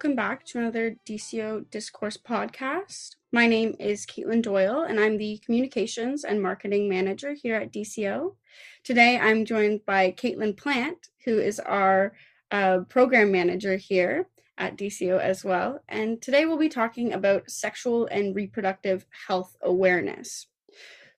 Welcome back to another DCO Discourse podcast. My name is Katelyn Doyle, and I'm the Communications and Marketing Manager here at DCO. Today, I'm joined by Caitlin Plant, who is our uh, Program Manager here at DCO as well. And today, we'll be talking about sexual and reproductive health awareness.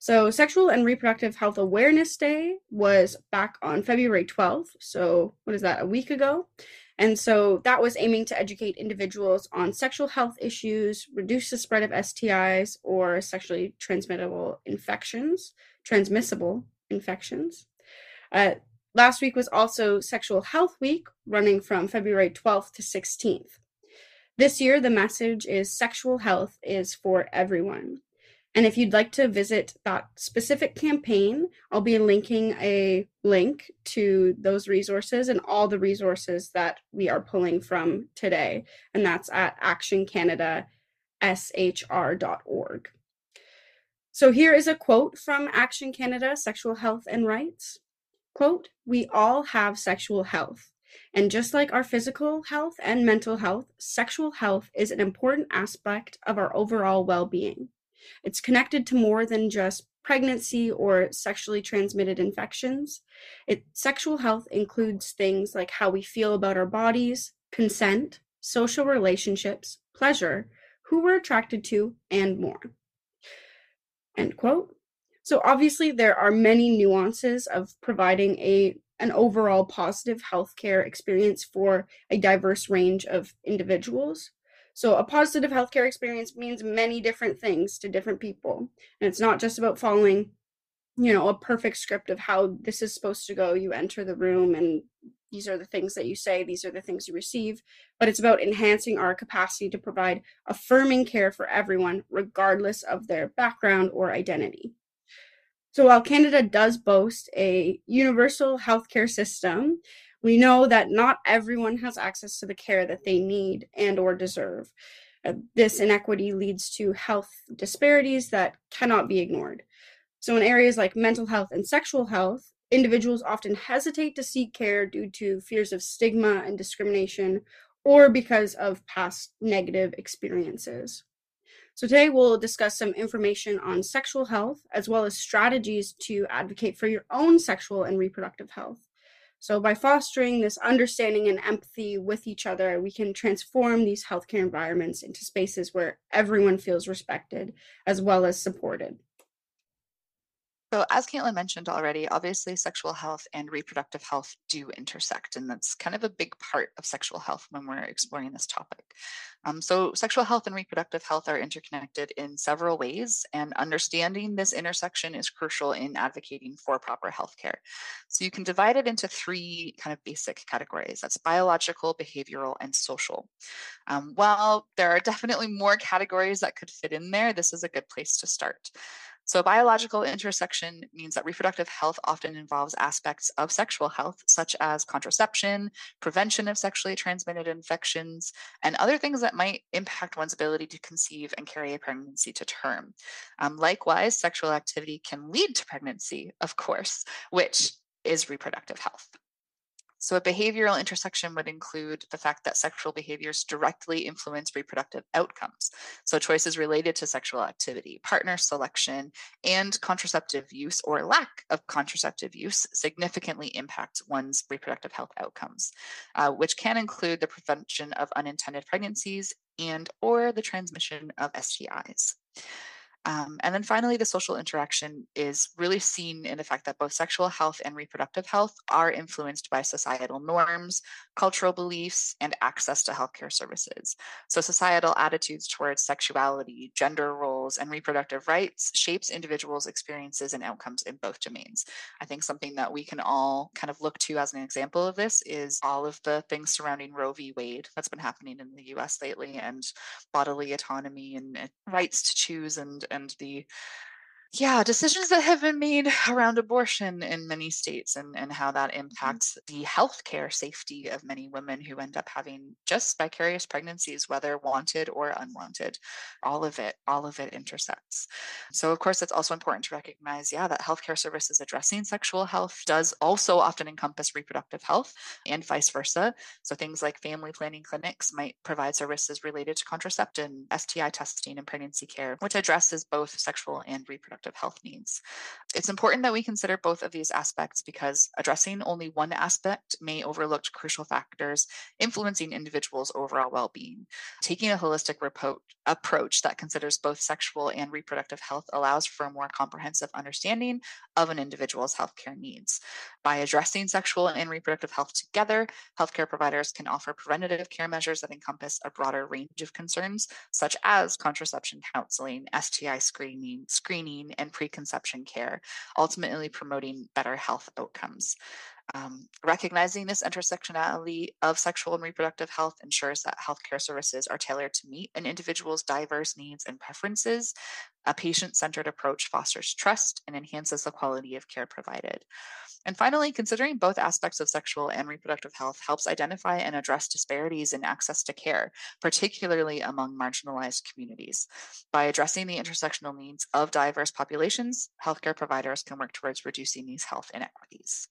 So, Sexual and Reproductive Health Awareness Day was back on February 12th. So, what is that, a week ago? And so that was aiming to educate individuals on sexual health issues, reduce the spread of STIs or sexually transmittable infections, transmissible infections. Uh, last week was also Sexual Health Week, running from February 12th to 16th. This year, the message is sexual health is for everyone. And if you'd like to visit that specific campaign, I'll be linking a link to those resources and all the resources that we are pulling from today. And that's at actioncanadashr.org. So here is a quote from Action Canada Sexual Health and Rights. Quote, we all have sexual health. And just like our physical health and mental health, sexual health is an important aspect of our overall well being. It's connected to more than just pregnancy or sexually transmitted infections. It, sexual health includes things like how we feel about our bodies, consent, social relationships, pleasure, who we're attracted to, and more. End quote. So obviously there are many nuances of providing a an overall positive healthcare experience for a diverse range of individuals. So, a positive healthcare experience means many different things to different people. And it's not just about following, you know, a perfect script of how this is supposed to go. You enter the room and these are the things that you say, these are the things you receive. But it's about enhancing our capacity to provide affirming care for everyone, regardless of their background or identity. So, while Canada does boast a universal healthcare system, we know that not everyone has access to the care that they need and or deserve. Uh, this inequity leads to health disparities that cannot be ignored. So in areas like mental health and sexual health, individuals often hesitate to seek care due to fears of stigma and discrimination or because of past negative experiences. So, today we'll discuss some information on sexual health as well as strategies to advocate for your own sexual and reproductive health. So, by fostering this understanding and empathy with each other, we can transform these healthcare environments into spaces where everyone feels respected as well as supported. So, as Caitlin mentioned already, obviously sexual health and reproductive health do intersect, and that's kind of a big part of sexual health when we're exploring this topic. Um, so, sexual health and reproductive health are interconnected in several ways, and understanding this intersection is crucial in advocating for proper health care. So, you can divide it into three kind of basic categories that's biological, behavioral, and social. Um, while there are definitely more categories that could fit in there, this is a good place to start. So, biological intersection means that reproductive health often involves aspects of sexual health, such as contraception, prevention of sexually transmitted infections, and other things that might impact one's ability to conceive and carry a pregnancy to term. Um, likewise, sexual activity can lead to pregnancy, of course, which is reproductive health. So, a behavioral intersection would include the fact that sexual behaviors directly influence reproductive outcomes. So, choices related to sexual activity, partner selection, and contraceptive use or lack of contraceptive use significantly impact one's reproductive health outcomes, uh, which can include the prevention of unintended pregnancies and or the transmission of STIs. Um, and then finally, the social interaction is really seen in the fact that both sexual health and reproductive health are influenced by societal norms, cultural beliefs, and access to healthcare services. So, societal attitudes towards sexuality, gender roles, and reproductive rights shapes individuals' experiences and outcomes in both domains. I think something that we can all kind of look to as an example of this is all of the things surrounding Roe v. Wade that's been happening in the US lately, and bodily autonomy and rights to choose and and the yeah decisions that have been made around abortion in many states and, and how that mm-hmm. impacts the healthcare safety of many women who end up having just vicarious pregnancies whether wanted or unwanted all of it all of it intersects so of course it's also important to recognize yeah that healthcare services addressing sexual health does also often encompass reproductive health and vice versa so things like family planning clinics might provide services related to contraception sti testing and pregnancy care which addresses both sexual and reproductive reproductive health needs. It's important that we consider both of these aspects because addressing only one aspect may overlook crucial factors influencing individuals' overall well being. Taking a holistic approach that considers both sexual and reproductive health allows for a more comprehensive understanding of an individual's healthcare needs. By addressing sexual and reproductive health together, healthcare providers can offer preventative care measures that encompass a broader range of concerns, such as contraception counseling, STI screening, screening, and preconception care, ultimately promoting better health outcomes. Um, recognizing this intersectionality of sexual and reproductive health ensures that healthcare services are tailored to meet an individual's diverse needs and preferences. A patient centered approach fosters trust and enhances the quality of care provided. And finally, considering both aspects of sexual and reproductive health helps identify and address disparities in access to care, particularly among marginalized communities. By addressing the intersectional needs of diverse populations, healthcare providers can work towards reducing these health inequities.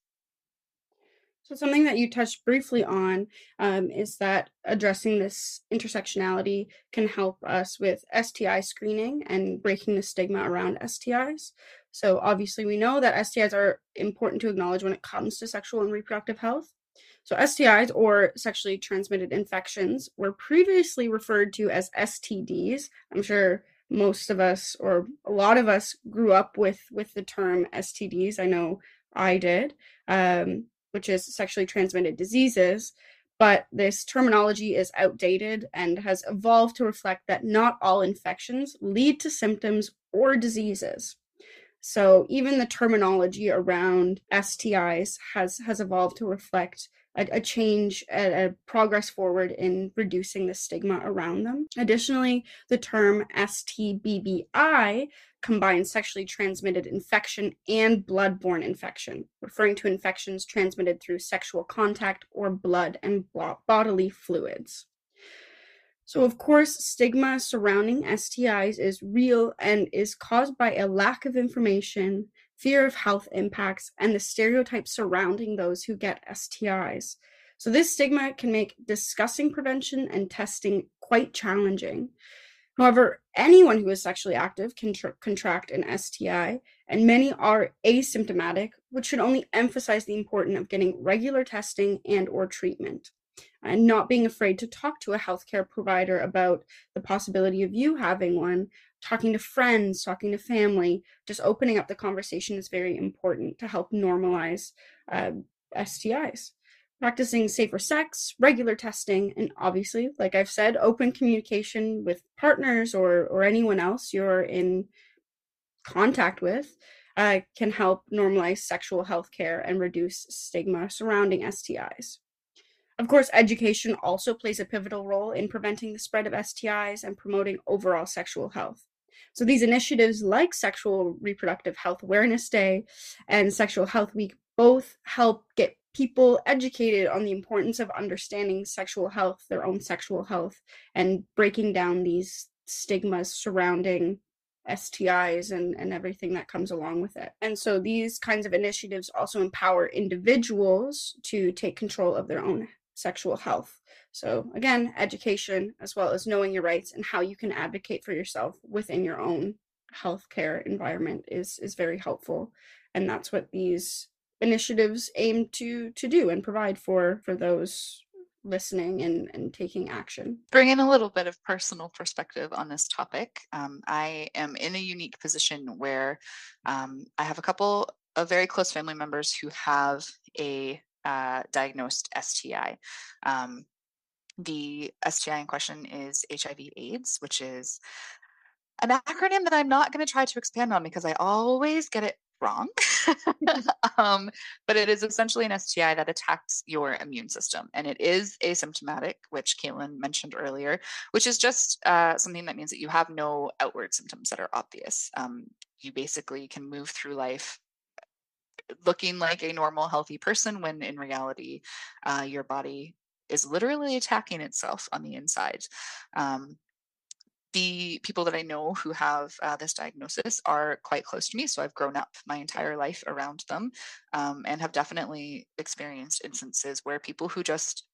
So, something that you touched briefly on um, is that addressing this intersectionality can help us with STI screening and breaking the stigma around STIs. So, obviously, we know that STIs are important to acknowledge when it comes to sexual and reproductive health. So, STIs or sexually transmitted infections were previously referred to as STDs. I'm sure most of us or a lot of us grew up with with the term STDs. I know I did. Um, which is sexually transmitted diseases, but this terminology is outdated and has evolved to reflect that not all infections lead to symptoms or diseases. So even the terminology around STIs has has evolved to reflect a, a change, a, a, progress forward in reducing the stigma around them. Additionally, the term STBBI combines sexually transmitted infection and bloodborne infection, referring to infections transmitted through sexual contact or blood and bodily fluids. So, of course, stigma surrounding STIs is real and is caused by a lack of information fear of health impacts, and the stereotypes surrounding those who get STIs. So, this stigma can make discussing prevention and testing quite challenging. However, anyone who is sexually active can tr- contract an STI, and many are asymptomatic, which should only emphasize the importance of getting regular testing and or treatment and not being afraid to talk to a healthcare provider about the possibility of you having one talking to friends, talking to family, just opening up the conversation is very important to help normalize uh, STIs. Practicing safer sex, regular testing, and obviously, like I've said, open communication with partners or or anyone else you're in contact with uh, can help normalize sexual health care and reduce stigma surrounding STIs. Of course, education also plays a pivotal role in preventing the spread of STIs and promoting overall sexual health. So these initiatives like Sexual Reproductive Health Awareness Day and Sexual Health Week both help get people educated on the importance of understanding sexual health, their own sexual health, and breaking down these stigmas surrounding STIs and, and everything that comes along with it. And so these kinds of initiatives also empower individuals to take control of their own sexual health. So, again, education as well as knowing your rights and how you can advocate for yourself within your own healthcare environment is is very helpful. And that's what these initiatives aim to to do and provide for for those listening and, and taking action. Bring in a little bit of personal perspective on this topic. Um, I am in a unique position where um, I have a couple of very close family members who have a uh, diagnosed STI. Um, the STI in question is HIV AIDS, which is an acronym that I'm not going to try to expand on because I always get it wrong. um, but it is essentially an STI that attacks your immune system. And it is asymptomatic, which Caitlin mentioned earlier, which is just uh, something that means that you have no outward symptoms that are obvious. Um, you basically can move through life looking like a normal, healthy person when in reality, uh, your body is literally attacking itself on the inside. Um, the people that I know who have uh, this diagnosis are quite close to me. So I've grown up my entire life around them um, and have definitely experienced instances where people who just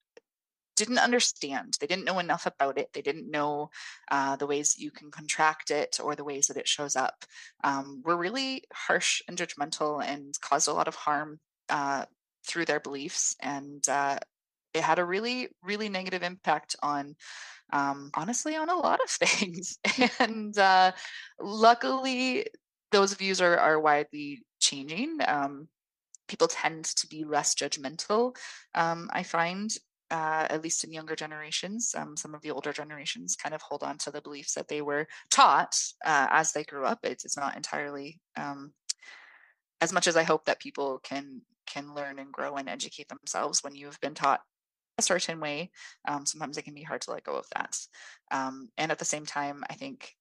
didn't understand, they didn't know enough about it, they didn't know uh, the ways that you can contract it or the ways that it shows up, um, were really harsh and judgmental and caused a lot of harm uh, through their beliefs. And uh, it had a really, really negative impact on um, honestly on a lot of things. and uh, luckily, those views are, are widely changing. Um, people tend to be less judgmental, um, I find. Uh, at least in younger generations, um, some of the older generations kind of hold on to the beliefs that they were taught uh, as they grew up. It's, it's not entirely um, as much as I hope that people can can learn and grow and educate themselves when you've been taught a certain way, um, sometimes it can be hard to let go of that. Um, and at the same time, I think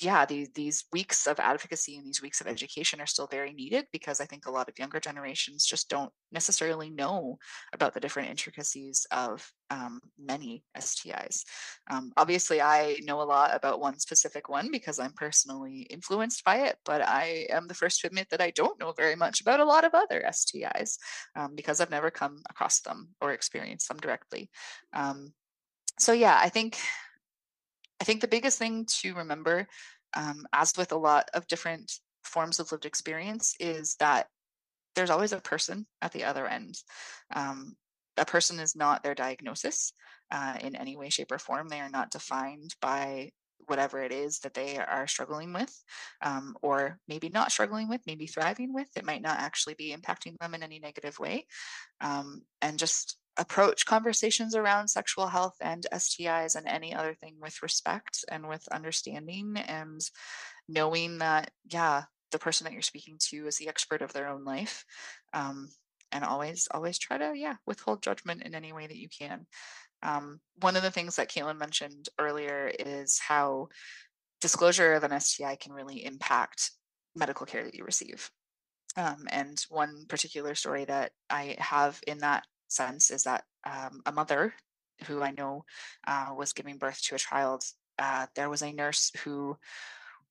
yeah, these these weeks of advocacy and these weeks of education are still very needed because I think a lot of younger generations just don't necessarily know about the different intricacies of um, many STIs. Um, obviously, I know a lot about one specific one because I'm personally influenced by it, but I am the first to admit that I don't know very much about a lot of other STIs um, because I've never come across them or experienced them directly. Um, so yeah, I think I think the biggest thing to remember, um, as with a lot of different forms of lived experience, is that there's always a person at the other end. Um, a person is not their diagnosis uh, in any way, shape, or form. They are not defined by whatever it is that they are struggling with, um, or maybe not struggling with, maybe thriving with. It might not actually be impacting them in any negative way. Um, and just approach conversations around sexual health and STIs and any other thing with respect and with understanding and knowing that, yeah, the person that you're speaking to is the expert of their own life. Um, and always, always try to, yeah, withhold judgment in any way that you can. Um, one of the things that Caitlin mentioned earlier is how disclosure of an STI can really impact medical care that you receive. Um, and one particular story that I have in that sense is that um, a mother who I know uh, was giving birth to a child, uh, there was a nurse who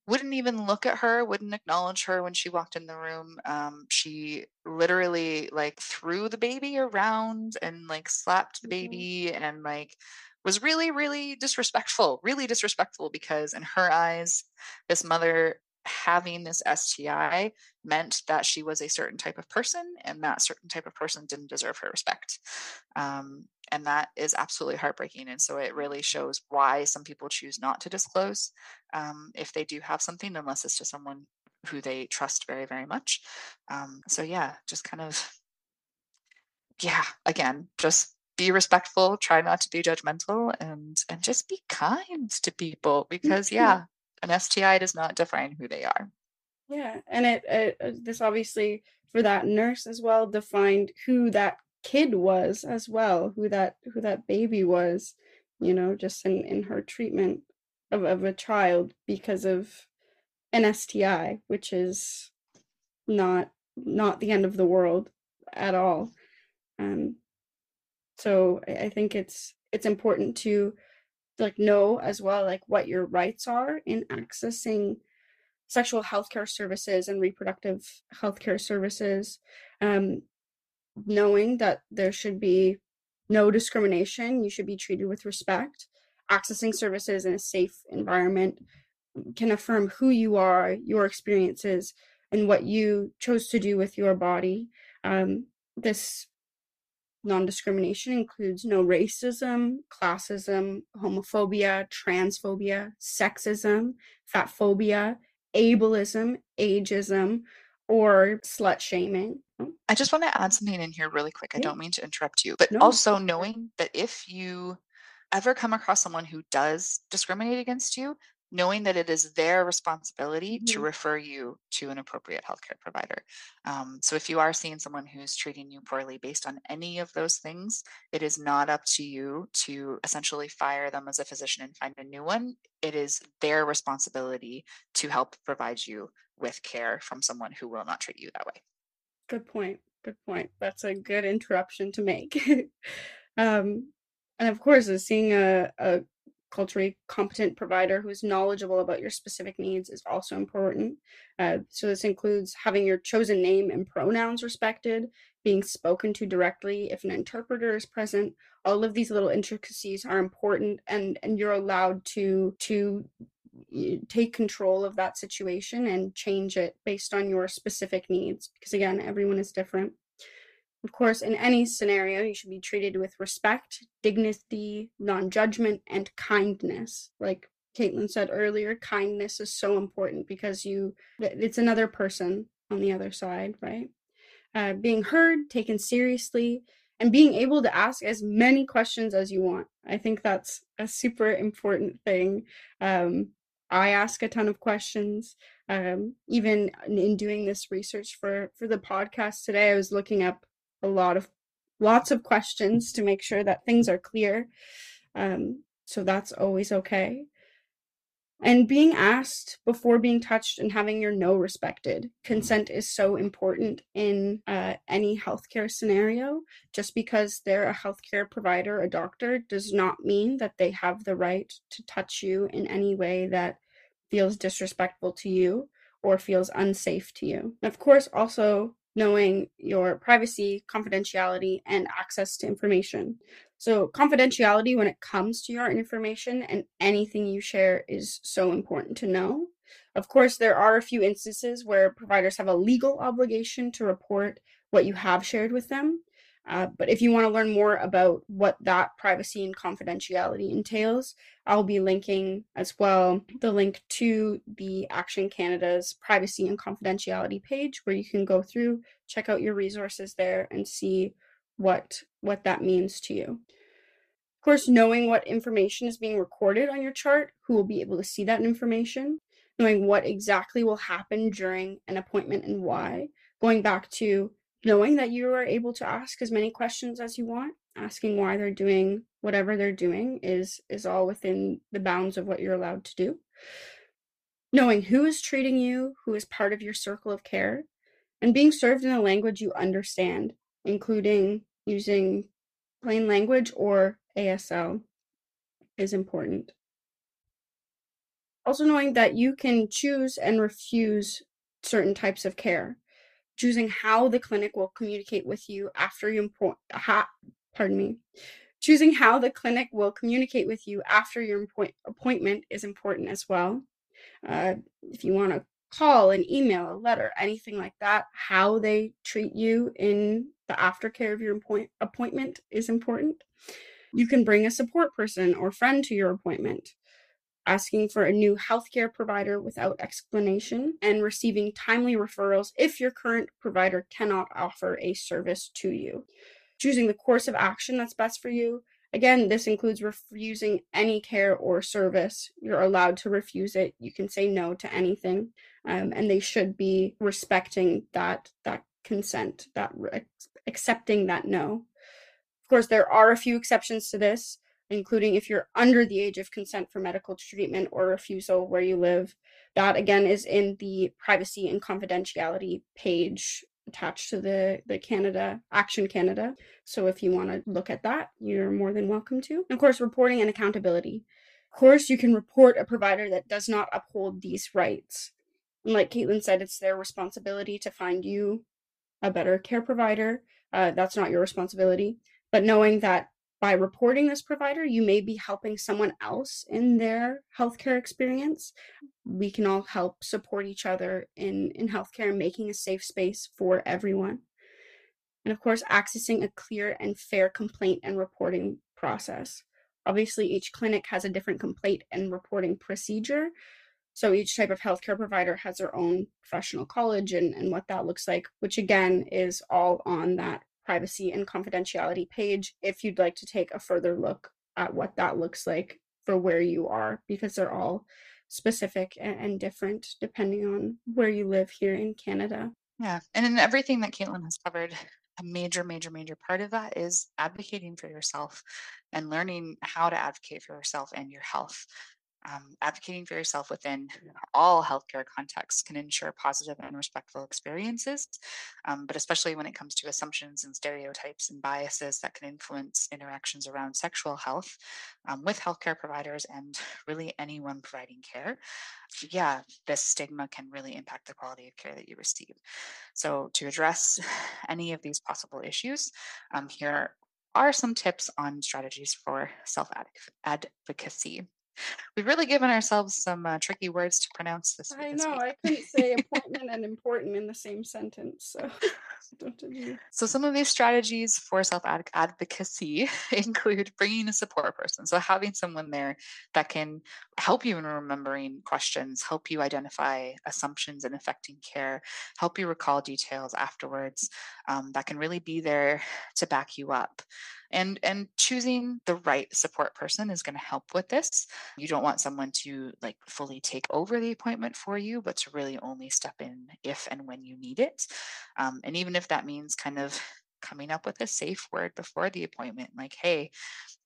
wouldn't even look at her, wouldn't acknowledge her when she walked in the room. Um, she literally like threw the baby around and like slapped the mm-hmm. baby and like was really, really disrespectful, really disrespectful because in her eyes, this mother having this STI meant that she was a certain type of person and that certain type of person didn't deserve her respect. Um, and that is absolutely heartbreaking. And so it really shows why some people choose not to disclose um, if they do have something, unless it's to someone who they trust very, very much. Um, so yeah, just kind of, yeah, again, just be respectful, try not to be judgmental, and and just be kind to people because yeah, an STI does not define who they are. Yeah, and it, it uh, this obviously for that nurse as well defined who that kid was as well, who that who that baby was, you know, just in in her treatment of of a child because of an STI, which is not not the end of the world at all. Um, so I, I think it's it's important to like know as well like what your rights are in accessing sexual healthcare services and reproductive healthcare services, um, knowing that there should be no discrimination, you should be treated with respect, accessing services in a safe environment can affirm who you are, your experiences, and what you chose to do with your body. Um, this non discrimination includes no racism, classism, homophobia, transphobia, sexism, fatphobia, ableism, ageism, or slut shaming. I just want to add something in here really quick. I don't mean to interrupt you, but no. also knowing that if you ever come across someone who does discriminate against you, knowing that it is their responsibility mm-hmm. to refer you to an appropriate healthcare provider. Um, so if you are seeing someone who's treating you poorly based on any of those things, it is not up to you to essentially fire them as a physician and find a new one. It is their responsibility to help provide you with care from someone who will not treat you that way. Good point. Good point. That's a good interruption to make. um, and of course, seeing a, a culturally competent provider who's knowledgeable about your specific needs is also important. Uh, so, this includes having your chosen name and pronouns respected, being spoken to directly if an interpreter is present. All of these little intricacies are important, and, and you're allowed to, to take control of that situation and change it based on your specific needs because again everyone is different of course, in any scenario, you should be treated with respect, dignity, non judgment, and kindness. Like Caitlin said earlier, kindness is so important because you it's another person on the other side, right? Uh, being heard, taken seriously, and being able to ask as many questions as you want. I think that's a super important thing. Um, I ask a ton of questions. Um, even in doing this research for for the podcast today, I was looking up a lot of lots of questions to make sure that things are clear. Um, so that's always okay. And being asked before being touched and having your no respected. Consent is so important in uh, any healthcare scenario. Just because they're a healthcare provider, a doctor, does not mean that they have the right to touch you in any way that feels disrespectful to you or feels unsafe to you. Of course, also knowing your privacy, confidentiality, and access to information. So, confidentiality when it comes to your information and anything you share is so important to know. Of course, there are a few instances where providers have a legal obligation to report what you have shared with them. Uh, but if you want to learn more about what that privacy and confidentiality entails, I'll be linking as well the link to the Action Canada's privacy and confidentiality page where you can go through, check out your resources there, and see what what that means to you. Of course, knowing what information is being recorded on your chart, who will be able to see that information, knowing what exactly will happen during an appointment and why, going back to knowing that you are able to ask as many questions as you want asking why they're doing whatever they're doing is is all within the bounds of what you're allowed to do. Knowing who is treating you who is part of your circle of care and being served in a language you understand including using plain language or asl is important. Also knowing that you can choose and refuse certain types of care choosing how the clinic will communicate with you after you impo- ha- pardon me choosing how the clinic will communicate with you after your appoint- appointment is important as well. Uh, if you want to call an email a letter anything like that how they treat you in the aftercare of your appoint- appointment is important. You can bring a support person or friend to your appointment asking for a new healthcare provider without explanation, and receiving timely referrals if your current provider cannot offer a service to you. Choosing the course of action that's best for you. Again, this includes refusing any care or service. You're allowed to refuse it. You can say no to anything, um, and they should be respecting that that consent, that re- accepting that no. Of course, there are a few exceptions to this including if you're under the age of consent for medical treatment or refusal where you live. That again is in the privacy and confidentiality page attached to the the Canada Action Canada. So if you want to look at that, you're more than welcome to. And of course, reporting and accountability. Of course, you can report a provider that does not uphold these rights. And like Caitlin said, it's their responsibility to find you a better care provider. Uh, that's not your responsibility. But knowing that by reporting this provider, you may be helping someone else in their healthcare experience. We can all help support each other in, in healthcare and making a safe space for everyone. And of course, accessing a clear and fair complaint and reporting process. Obviously, each clinic has a different complaint and reporting procedure. So each type of healthcare provider has their own professional college and, and what that looks like, which again is all on that privacy and confidentiality page if you'd like to take a further look at what that looks like for where you are, because they're all specific and, different depending on where you live here in Canada. Yeah. And in everything that Caitlin has covered, a major, major, major part of that is advocating for yourself and learning how to advocate for yourself and your health um, advocating for yourself within all healthcare contexts can ensure positive and respectful experiences, um, but especially when it comes to assumptions and stereotypes and biases that can influence interactions around sexual health um, with healthcare providers and really anyone providing care. Yeah, this stigma can really impact the quality of care that you receive. So, to address any of these possible issues, um, here are some tips on strategies for self advocacy. We've really given ourselves some uh, tricky words to pronounce this. I this know. week. I couldn't say appointment and important in the same sentence. So, so some of these strategies for self advocacy include bringing a support person. So having someone there that can help you in remembering questions, help you identify assumptions and affecting care, help you recall details afterwards. Um, that can really be there to back you up and and choosing the right support person is going to help with this. You don't want someone to like fully take over the appointment for you but to really only step in if and when you need it. Um, and even if that means kind of coming up with a safe word before the appointment like hey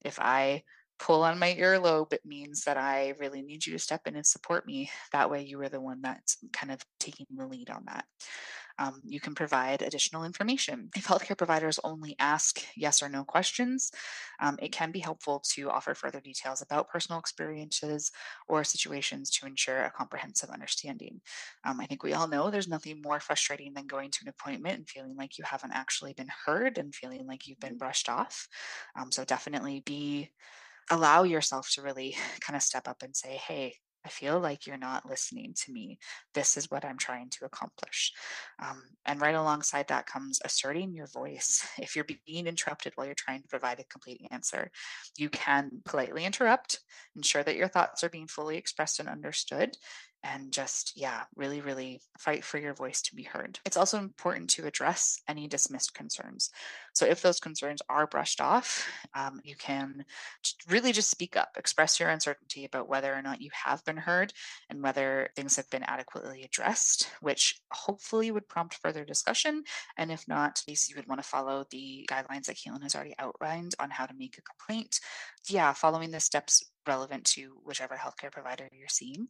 if i pull on my earlobe, it means that I really need you to step in and support me. That way, you are the one that's kind of taking the lead on that um, you can provide additional information. If healthcare providers only ask yes or no questions, um, it can be helpful to offer further details about personal experiences or situations to ensure a comprehensive understanding. Um, I think we all know there's nothing more frustrating than going to an appointment and feeling like you haven't actually been heard and feeling like you've been mm-hmm. brushed off. Um, so definitely be allow yourself to really kind of step up and say, hey, I feel like you're not listening to me. This is what I'm trying to accomplish. Um, and right alongside that comes asserting your voice. If you're being interrupted while you're trying to provide a complete answer, you can politely interrupt, ensure that your thoughts are being fully expressed and understood, and just, yeah, really, really fight for your voice to be heard. It's also important to address any dismissed concerns. So, if those concerns are brushed off, um, you can really just speak up, express your uncertainty about whether or not you have been heard and whether things have been adequately addressed, which hopefully would prompt further discussion. And if not, at least you would want to follow the guidelines that Caitlin has already outlined on how to make a complaint. Yeah, following the steps relevant to whichever healthcare provider you're seeing.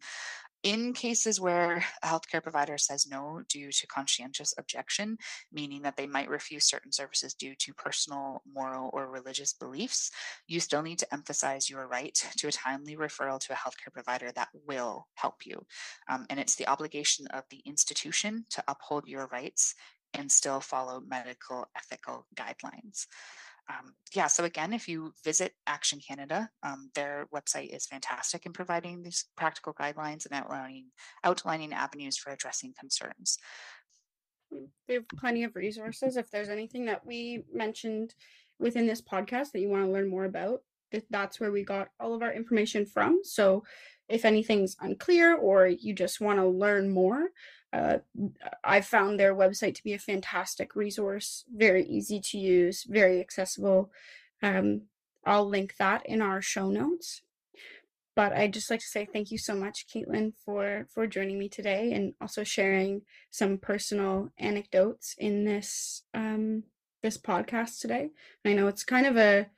In cases where a healthcare provider says no due to conscientious objection, meaning that they might refuse certain services due to personal, moral, or religious beliefs, you still need to emphasize your right to a timely referral to a healthcare provider that will help you. Um, and it's the obligation of the institution to uphold your rights and still follow medical ethical guidelines um, yeah, so again, if you visit Action Canada, um, their website is fantastic in providing these practical guidelines and outlining outlining avenues for addressing concerns. They have plenty of resources. If there's anything that we mentioned within this podcast that you want to learn more about, that's where we got all of our information from. So if anything's unclear or you just want to learn more, uh, I found their website to be a fantastic resource, very easy to use, very accessible. Um, I'll link that in our show notes. But I'd just like to say thank you so much, Caitlin, for for joining me today and also sharing some personal anecdotes in this um, this podcast today. I know it's kind of a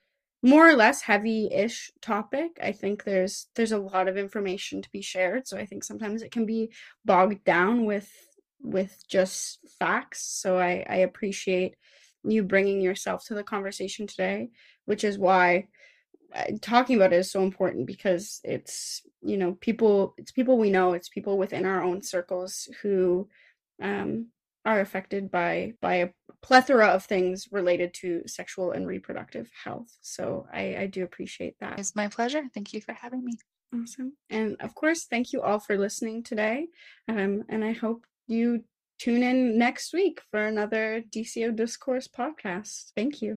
more or less heavy-ish topic. I think there's there's a lot of information to be shared so i think sometimes it can be bogged down with with just facts. So i i appreciate you bringing yourself to the conversation today which is why talking about it is so important because it's you know people it's people we know it's people within our own circles who um, are affected by by a plethora of things related to sexual and reproductive health. So i i do appreciate that. It's my pleasure. Thank you for having me. Awesome. And of course thank you all for listening today. Um, and i hope you tune in next week for another dco discourse podcast. Thank you